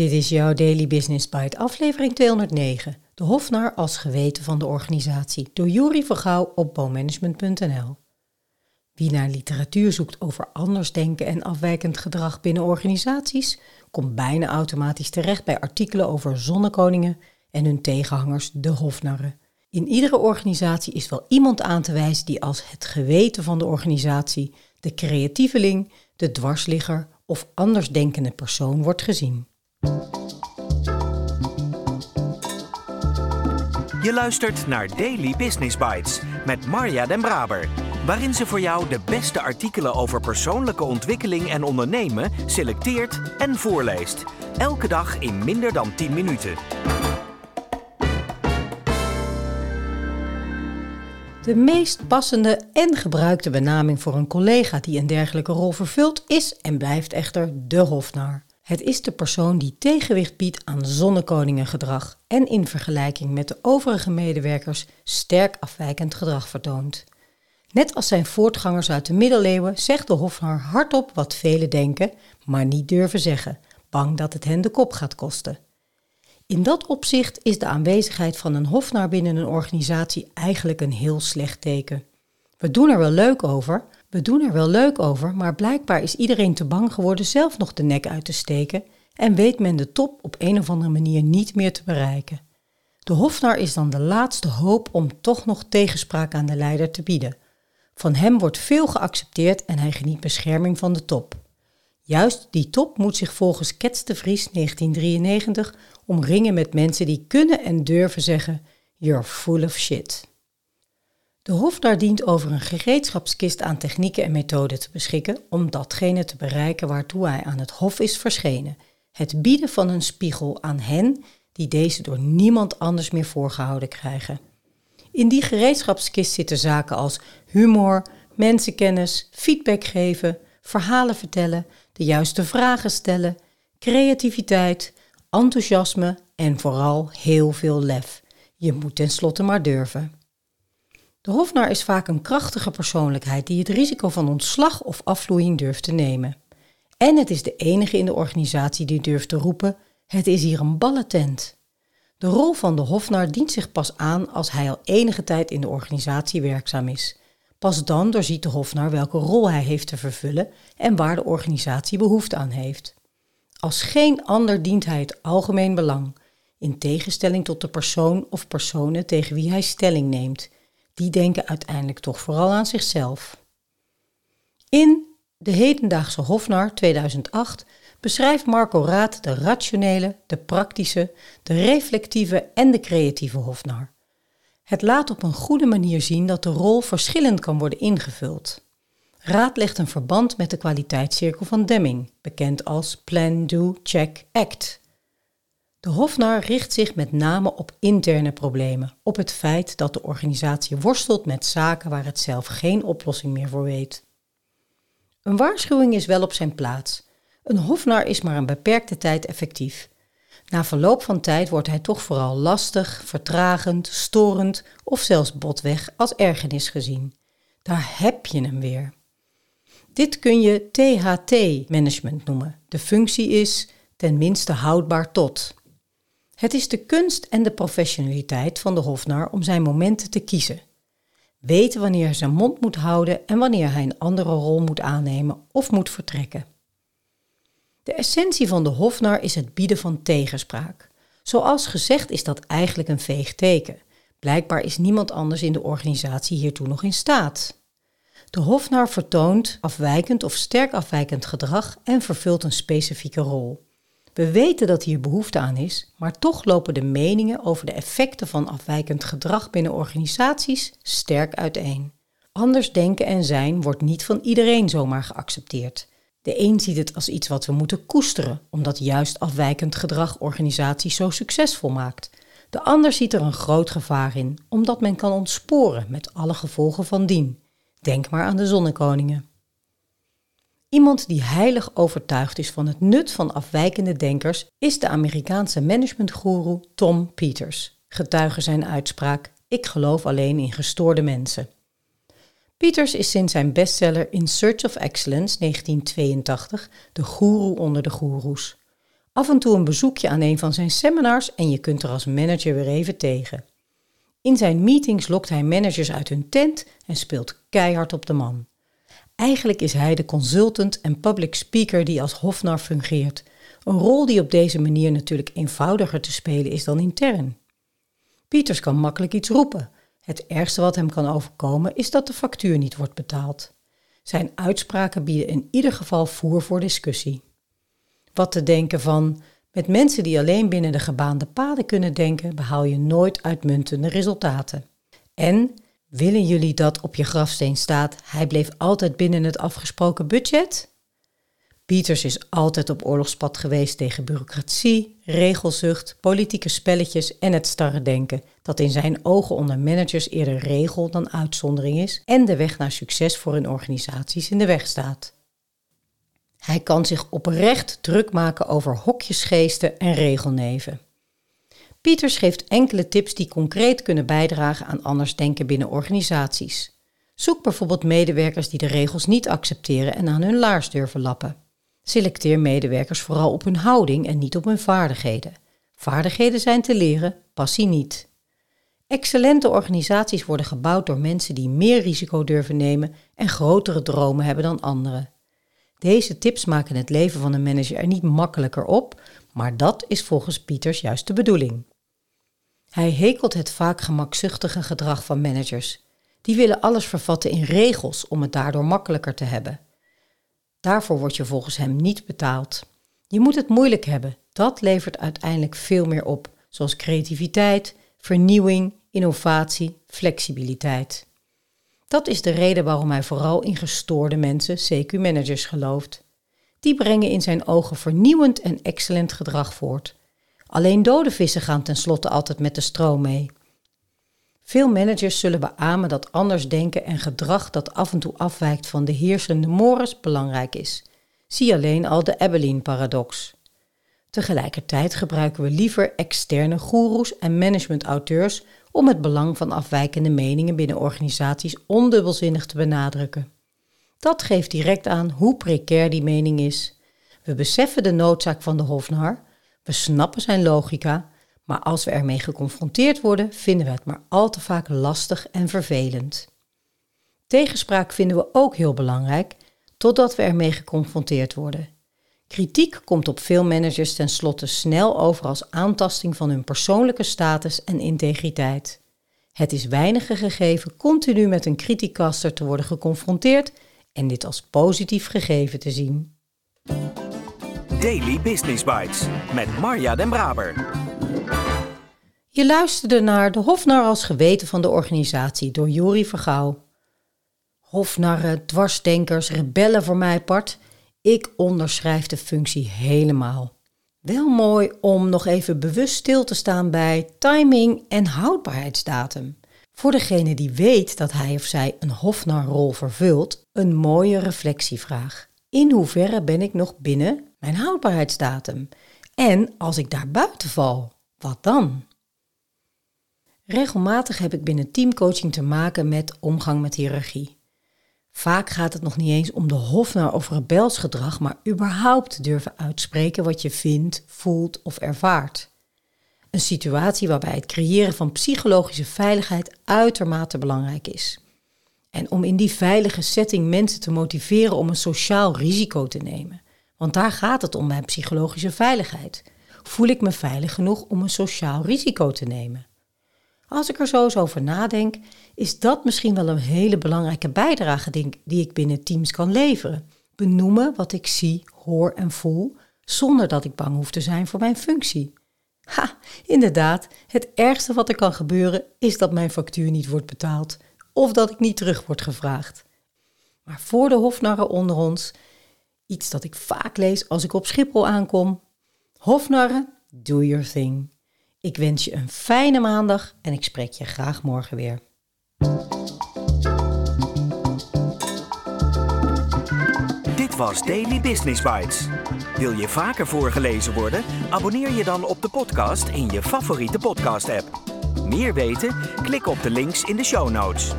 Dit is jouw Daily Business Bite, aflevering 209. De Hofnar als geweten van de organisatie, door Juri Vergouw op bouwmanagement.nl. Wie naar literatuur zoekt over anders denken en afwijkend gedrag binnen organisaties, komt bijna automatisch terecht bij artikelen over zonnekoningen en hun tegenhangers, de Hofnarren. In iedere organisatie is wel iemand aan te wijzen die als het geweten van de organisatie, de creatieveling, de dwarsligger of andersdenkende persoon wordt gezien. Je luistert naar Daily Business Bites met Marja Den Braber, waarin ze voor jou de beste artikelen over persoonlijke ontwikkeling en ondernemen selecteert en voorleest. Elke dag in minder dan 10 minuten. De meest passende en gebruikte benaming voor een collega die een dergelijke rol vervult is en blijft echter de hofnar. Het is de persoon die tegenwicht biedt aan zonnekoningengedrag en in vergelijking met de overige medewerkers sterk afwijkend gedrag vertoont. Net als zijn voortgangers uit de middeleeuwen zegt de hofnar hardop wat velen denken, maar niet durven zeggen, bang dat het hen de kop gaat kosten. In dat opzicht is de aanwezigheid van een hofnar binnen een organisatie eigenlijk een heel slecht teken. We doen er wel leuk over, we doen er wel leuk over, maar blijkbaar is iedereen te bang geworden zelf nog de nek uit te steken en weet men de top op een of andere manier niet meer te bereiken. De hofnar is dan de laatste hoop om toch nog tegenspraak aan de leider te bieden. Van hem wordt veel geaccepteerd en hij geniet bescherming van de top. Juist die top moet zich volgens Kets de Vries 1993 omringen met mensen die kunnen en durven zeggen: You're full of shit. De hofnar dient over een gereedschapskist aan technieken en methoden te beschikken om datgene te bereiken waartoe hij aan het hof is verschenen: het bieden van een spiegel aan hen die deze door niemand anders meer voorgehouden krijgen. In die gereedschapskist zitten zaken als humor, mensenkennis, feedback geven, verhalen vertellen, de juiste vragen stellen, creativiteit, enthousiasme en vooral heel veel lef. Je moet tenslotte maar durven. De hofnar is vaak een krachtige persoonlijkheid die het risico van ontslag of afvloeiing durft te nemen. En het is de enige in de organisatie die durft te roepen: het is hier een ballentent. De rol van de hofnar dient zich pas aan als hij al enige tijd in de organisatie werkzaam is. Pas dan doorziet de hofnar welke rol hij heeft te vervullen en waar de organisatie behoefte aan heeft. Als geen ander dient hij het algemeen belang, in tegenstelling tot de persoon of personen tegen wie hij stelling neemt. Die denken uiteindelijk toch vooral aan zichzelf. In De Hedendaagse Hofnar 2008 beschrijft Marco Raad de rationele, de praktische, de reflectieve en de creatieve hofnar. Het laat op een goede manier zien dat de rol verschillend kan worden ingevuld. Raad legt een verband met de kwaliteitscirkel van Deming, bekend als Plan, Do, Check, Act. De Hofnar richt zich met name op interne problemen, op het feit dat de organisatie worstelt met zaken waar het zelf geen oplossing meer voor weet. Een waarschuwing is wel op zijn plaats. Een Hofnar is maar een beperkte tijd effectief. Na verloop van tijd wordt hij toch vooral lastig, vertragend, storend of zelfs botweg als ergernis gezien. Daar heb je hem weer. Dit kun je THT-management noemen. De functie is tenminste houdbaar tot. Het is de kunst en de professionaliteit van de hofnar om zijn momenten te kiezen. Weten wanneer hij zijn mond moet houden en wanneer hij een andere rol moet aannemen of moet vertrekken. De essentie van de hofnar is het bieden van tegenspraak. Zoals gezegd is dat eigenlijk een veeg teken. Blijkbaar is niemand anders in de organisatie hiertoe nog in staat. De hofnar vertoont afwijkend of sterk afwijkend gedrag en vervult een specifieke rol. We weten dat hier behoefte aan is, maar toch lopen de meningen over de effecten van afwijkend gedrag binnen organisaties sterk uiteen. Anders denken en zijn wordt niet van iedereen zomaar geaccepteerd. De een ziet het als iets wat we moeten koesteren, omdat juist afwijkend gedrag organisaties zo succesvol maakt. De ander ziet er een groot gevaar in, omdat men kan ontsporen met alle gevolgen van dien. Denk maar aan de zonnekoningen. Iemand die heilig overtuigd is van het nut van afwijkende denkers is de Amerikaanse managementgoeroe Tom Peters. Getuige zijn uitspraak: Ik geloof alleen in gestoorde mensen. Peters is sinds zijn bestseller In Search of Excellence 1982 de goeroe onder de goeroes. Af en toe een bezoekje aan een van zijn seminars en je kunt er als manager weer even tegen. In zijn meetings lokt hij managers uit hun tent en speelt keihard op de man. Eigenlijk is hij de consultant en public speaker die als Hofnar fungeert. Een rol die op deze manier natuurlijk eenvoudiger te spelen is dan intern. Pieters kan makkelijk iets roepen. Het ergste wat hem kan overkomen is dat de factuur niet wordt betaald. Zijn uitspraken bieden in ieder geval voer voor discussie. Wat te denken van met mensen die alleen binnen de gebaande paden kunnen denken, behaal je nooit uitmuntende resultaten. En willen jullie dat op je grafsteen staat, hij bleef altijd binnen het afgesproken budget? Pieters is altijd op oorlogspad geweest tegen bureaucratie, regelzucht, politieke spelletjes en het starre denken, dat in zijn ogen onder managers eerder regel dan uitzondering is en de weg naar succes voor hun organisaties in de weg staat. Hij kan zich oprecht druk maken over hokjesgeesten en regelneven. Pieters geeft enkele tips die concreet kunnen bijdragen aan anders denken binnen organisaties. Zoek bijvoorbeeld medewerkers die de regels niet accepteren en aan hun laars durven lappen. Selecteer medewerkers vooral op hun houding en niet op hun vaardigheden. Vaardigheden zijn te leren, passie niet. Excellente organisaties worden gebouwd door mensen die meer risico durven nemen en grotere dromen hebben dan anderen. Deze tips maken het leven van een manager er niet makkelijker op, maar dat is volgens Pieters juist de bedoeling. Hij hekelt het vaak gemakzuchtige gedrag van managers. Die willen alles vervatten in regels om het daardoor makkelijker te hebben. Daarvoor word je volgens hem niet betaald. Je moet het moeilijk hebben. Dat levert uiteindelijk veel meer op, zoals creativiteit, vernieuwing, innovatie, flexibiliteit. Dat is de reden waarom hij vooral in gestoorde mensen, CQ-managers, gelooft. Die brengen in zijn ogen vernieuwend en excellent gedrag voort. Alleen dode vissen gaan tenslotte altijd met de stroom mee. Veel managers zullen beamen dat anders denken en gedrag dat af en toe afwijkt van de heersende mores belangrijk is. Zie alleen al de Abilene-paradox. Tegelijkertijd gebruiken we liever externe goeroes en managementauteurs om het belang van afwijkende meningen binnen organisaties ondubbelzinnig te benadrukken. Dat geeft direct aan hoe precair die mening is. We beseffen de noodzaak van de hofnar, we snappen zijn logica, maar als we ermee geconfronteerd worden, vinden we het maar al te vaak lastig en vervelend. Tegenspraak vinden we ook heel belangrijk, totdat we ermee geconfronteerd worden. Kritiek komt op veel managers tenslotte snel over als aantasting van hun persoonlijke status en integriteit. Het is weinige gegeven continu met een criticaster te worden geconfronteerd en dit als positief gegeven te zien. Daily Business Bites met Marja Den Braber. Je luisterde naar De Hofnar als geweten van de organisatie door Jori Vergouw. Hofnarren, dwarsdenkers, rebellen voor mij part – ik onderschrijf de functie helemaal. Wel mooi om nog even bewust stil te staan bij timing en houdbaarheidsdatum. Voor degene die weet dat hij of zij een Hofnar-rol vervult, een mooie reflectievraag. In hoeverre ben ik nog binnen mijn houdbaarheidsdatum? En als ik daar buiten val, wat dan? Regelmatig heb ik binnen teamcoaching te maken met omgang met hiërarchie. Vaak gaat het nog niet eens om de hofnar of rebelsgedrag, maar überhaupt durven uitspreken wat je vindt, voelt of ervaart. Een situatie waarbij het creëren van psychologische veiligheid uitermate belangrijk is. En om in die veilige setting mensen te motiveren om een sociaal risico te nemen. Want daar gaat het om mijn psychologische veiligheid. Voel ik me veilig genoeg om een sociaal risico te nemen? Als ik er zo eens over nadenk, is dat misschien wel een hele belangrijke bijdrage die ik binnen teams kan leveren. Benoemen wat ik zie, hoor en voel, zonder dat ik bang hoef te zijn voor mijn functie. Ha, inderdaad, het ergste wat er kan gebeuren is dat mijn factuur niet wordt betaald of dat ik niet terug word gevraagd. Maar voor de hofnarren onder ons, iets dat ik vaak lees als ik op Schiphol aankom: Hofnarren, do your thing. Ik wens je een fijne maandag en ik spreek je graag morgen weer. Dit was Daily Business Bites. Wil je vaker voorgelezen worden? Abonneer je dan op de podcast in je favoriete podcast-app. Meer weten? Klik op de links in de show notes.